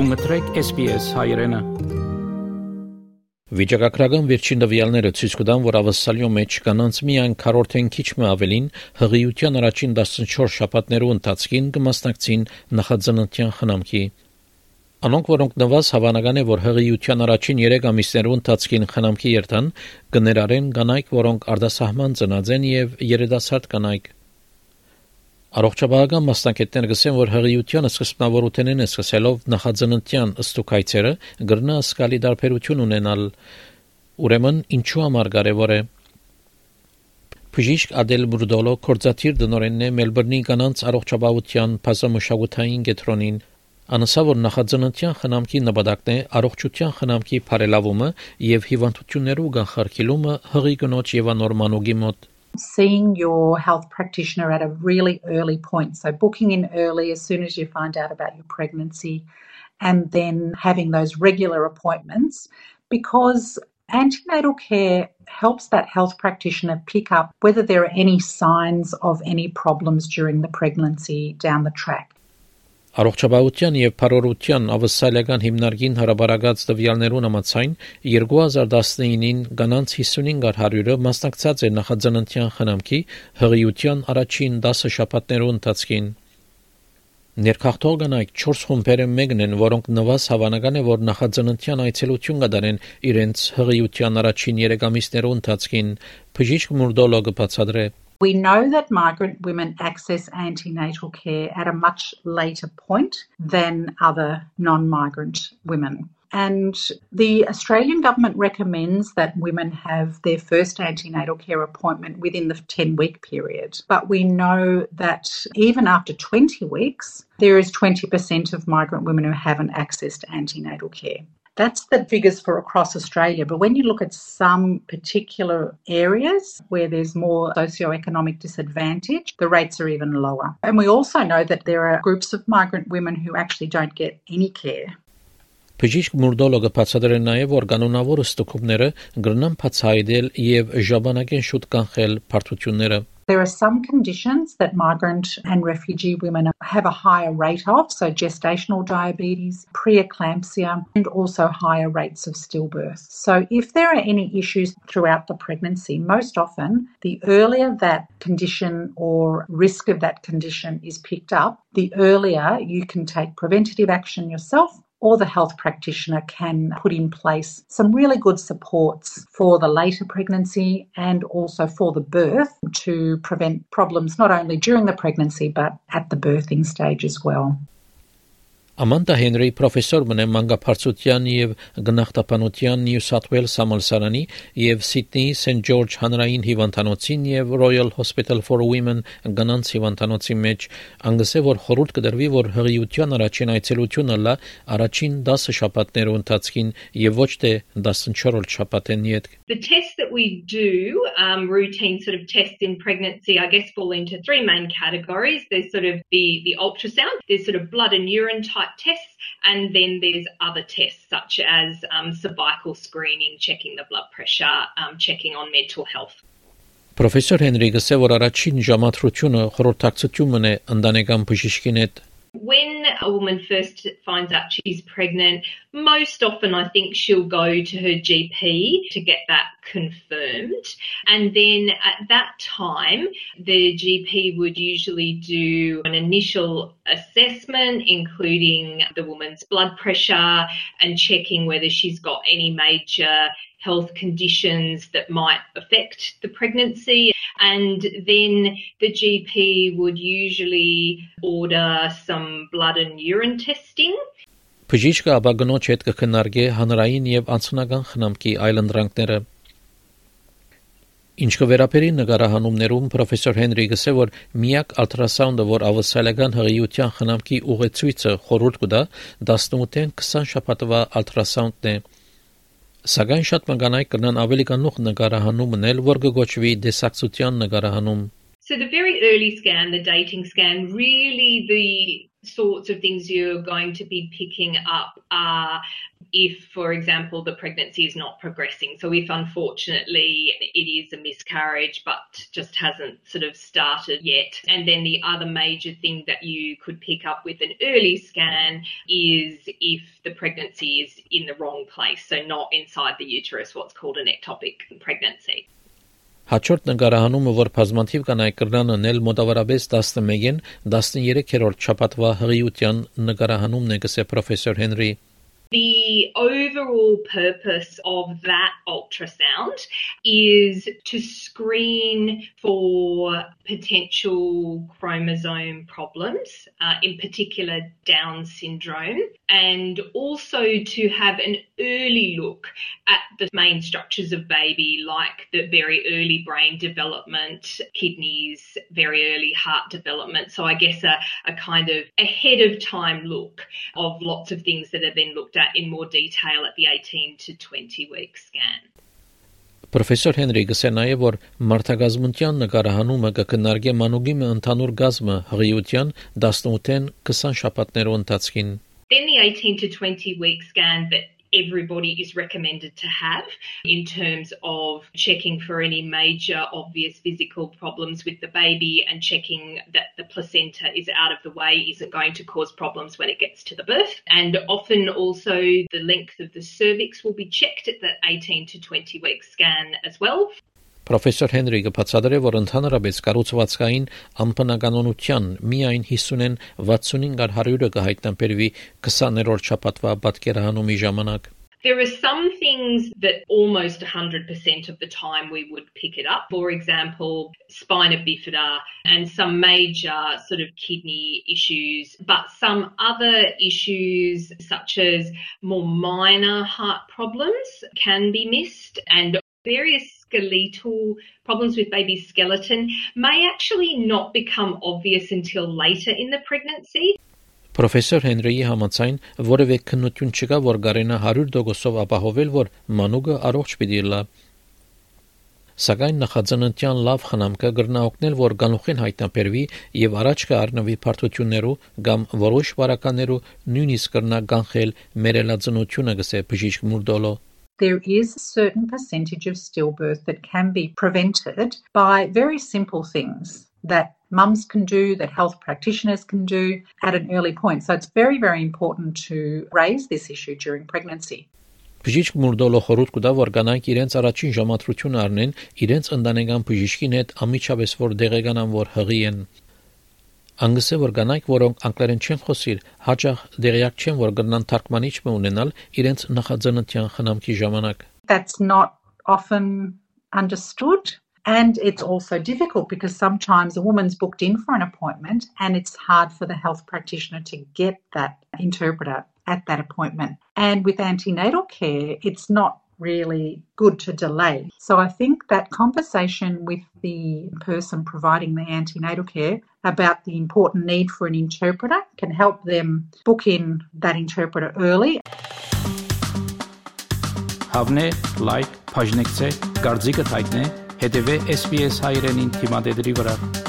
Դու մտրեք SPS հայրենը։ Վիճակագրական վերջին նվյալները ցույց կտան, որ ավսալյո մեջ կանանց միայն քառորդեն քիչ մը ավելին հղիության առաջին 14 շաբաթներու ընթացքին կմասնակցին նախաձնության խնամքի։ Անոնք, որոնք նվազ հավանական է, որ հղիության առաջին 3 ամիսներու ընթացքին խնամքի երթան, կներարեն կանայք, որոնք արտասահման ծնած են եւ երիտասարդ կանայք։ Առողջապահական մասնագետները գսեն, որ հղիության սկզբնավորությունն է սկսելով նախաձնության ըստուկայցերը գրնա սկալի դարբերություն ունենալ։ Ուրեմն ինչու համար կարևոր է Բժիշկ Ադել Բուրդոլո կորզաթիր դնորենն է Մելբուրնի կանանց առողջապահության բազմամշակութային կենտրոնին անասա որ նախաձնության խնամքի նպատակն է առողջության խնամքի բարելավումը եւ հիվանդություններու կանխարգելումը հղի կնոջ եւ անորմանուգի մոտ seeing your health practitioner at a really early point. So, booking in early as soon as you find out about your pregnancy, and then having those regular appointments because antenatal care helps that health practitioner pick up whether there are any signs of any problems during the pregnancy down the track. Առողջապահության եւ Փարորության ավսալական հիմնարկին հրաբարակած տվյալներուն համաձայն 2019-ին կանանց 55-ը մասնակցած է նախաձնության խնամքի հղիության առաջին 10 շաբաթներու ընթացքին։ Ներքախտող կանայք 4 խումբերը մեկն են, որոնք նվազ հավանական է, որ նախաձնության այցելություն կդարեն իրենց հղիության առաջին 3 ամիսներու ընթացքին։ Բժիշկ Մուրդոլոգը բացատրե We know that migrant women access antenatal care at a much later point than other non migrant women. And the Australian government recommends that women have their first antenatal care appointment within the 10 week period. But we know that even after 20 weeks, there is 20% of migrant women who haven't accessed antenatal care. That's the figures for across Australia. But when you look at some particular areas where there's more socioeconomic disadvantage, the rates are even lower. And we also know that there are groups of migrant women who actually don't get any care. Բժիշկ Մուրդոլոգը բացատրել է նաև, որ կանոնավոր ստուգումները գրնան բացահայտել եւ ժամանակեն շուտ կանխել բարդությունները There are some conditions that migrant and refugee women have a higher rate of, so gestational diabetes, preeclampsia, and also higher rates of stillbirth. So, if there are any issues throughout the pregnancy, most often the earlier that condition or risk of that condition is picked up, the earlier you can take preventative action yourself or the health practitioner can put in place some really good supports for the later pregnancy and also for the birth to prevent problems not only during the pregnancy but at the birthing stage as well. Ամանդա Հենրի պրոֆեսոր մնե մանկապարծության եւ գնահատապանության Նյու Սաթ Ուելս համալսարանի եւ Սիդնեի Սենթ Ջորջ հանրային հիվանդանոցին եւ Royal Hospital for Women գնանց հիվանդանոցի մեջ անգսե որ խորհուրդ կդրվի որ հղիության առաջին այցելությունը լա առաջին 10 շաբաթներու ընթացքին եւ ոչ թե 14-րդ շաբաթեն յետ The tests that we do, um, routine sort of tests in pregnancy, I guess fall into three main categories. There's sort of the, the ultrasound, there's sort of blood and urine type tests, and then there's other tests such as um, cervical screening, checking the blood pressure, um, checking on mental health. Պրոֆեսոր Հենրիգսը որ առաջին ժամադրությունը խորհրդակցությունն է ընտանեկան բժիշկին հետ when a woman first finds out she's pregnant, most often I think she'll go to her GP to get that confirmed. And then at that time, the GP would usually do an initial assessment, including the woman's blood pressure and checking whether she's got any major health conditions that might affect the pregnancy. And then the GP would usually order some blood and urine testing. Բժիշկը ապագնոջ հետ կքննարկի հանրային եւ անձնական խնամքի այլընտրանքները Ինչ կվերապերի նկարահանումներում պրոֆեսոր Հենրի գսե որ միակ ալտրասաունդը որ ավսալական հղիության խնամքի ուղեցույցը խորհուրդ կտա 18-ին 20 շաբաթվա ալտրասաունդն է Սակայն շատ մնկանայք կնան ավելի կանուխ նկարահանումն էլ, որ կգոչվի դեսակցության նկարահանում։ So the very early scan, the dating scan, really the sorts of things you're going to be picking up are if, for example, the pregnancy is not progressing. So, if unfortunately it is a miscarriage but just hasn't sort of started yet. And then the other major thing that you could pick up with an early scan is if the pregnancy is in the wrong place, so not inside the uterus, what's called an ectopic pregnancy. Հաջորդ նկարահանումը, որ բազմաթիվ կանայք կրնան անել մոտավորապես 11-ին 13-րդ շաբաթվա հղիության նկարահանումն է գսե պրոֆեսոր Հենրի the overall purpose of that ultrasound is to screen for potential chromosome problems, uh, in particular Down syndrome, and also to have an early look at the main structures of baby, like the very early brain development, kidneys, very early heart development. So I guess a, a kind of ahead of time look of lots of things that have been looked at in more detail at the 18 to 20 week scan. Պրոֆեսոր Հենրի գսե նաև որ մարդագազմունտյան նկարահանումը կքննարկե մանուկի ընդհանուր գազմը հղիության 18-ին 20 շաբաթներով ընթացքին Then the 18 to 20 week scan that everybody is recommended to have in terms of checking for any major obvious physical problems with the baby and checking that the placenta is out of the way isn't going to cause problems when it gets to the birth. And often also the length of the cervix will be checked at that 18 to 20 week scan as well. Պրոֆեսոր Հենրիգը բացատրե, որ ընդհանրապես կառուցվածքային անբնականոնության միայն 50-ին 65 առ 100-ը կհայտնաբերվի 20-րդ շաբաթվա պատկերահանումի ժամանակ։ There are some things that almost 100% of the time we would pick it up. For example, spina bifida and some major sort of kidney issues, but some other issues such as more minor heart problems can be missed and various skeletal problems with baby skeleton may actually not become obvious until later in the pregnancy. Պրոֆեսոր Հենրիի համաձայն որևէ քննություն չկա, որ գարենա 100%-ով ապահովել, որ մանուկը առողջ պիտի լա։ Սակայն նախաձեռնության լավ խնամքը գրնա օգնել, որ գանուխին հայտնաբերվի եւ առաջ կառնվի բարդություններու կամ որոշ վարականներու նույնիսկ կրնա կանխել մերելածնությունը գսե բժիշկ Մուրդոլո there is a certain percentage of stillbirth that can be prevented by very simple things that mums can do, that health practitioners can do at an early point. So it's very, very important to raise this issue during pregnancy. Բժիշկ Մուրդոլը խորհուրդ կտա, որ կանայք իրենց առաջին ժամադրությունը առնեն իրենց ընտանեկան բժիշկին հետ ամիջապես որ դեղեկանան, որ հղի են Անգսե որ կանայք, որոնք անգլերեն չեն խոսիր, հաճախ դերյակ չեն, որ կգնան թարգմանիչ ունենալ իրենց նախաձեռնության խնամքի ժամանակ։ That's not often understood and it's also difficult because sometimes a woman's booked in for an appointment and it's hard for the health practitioner to get that interpreter at that appointment. And with antenatal care, it's not really good to delay. So I think that conversation with the person providing the antenatal care about the important need for an interpreter can help them book in that interpreter early. Հավնե, լայք, բաժնեկցե, դարձիկը թայտնե, հետևե SPS հայրենին թիմադեդի վրա։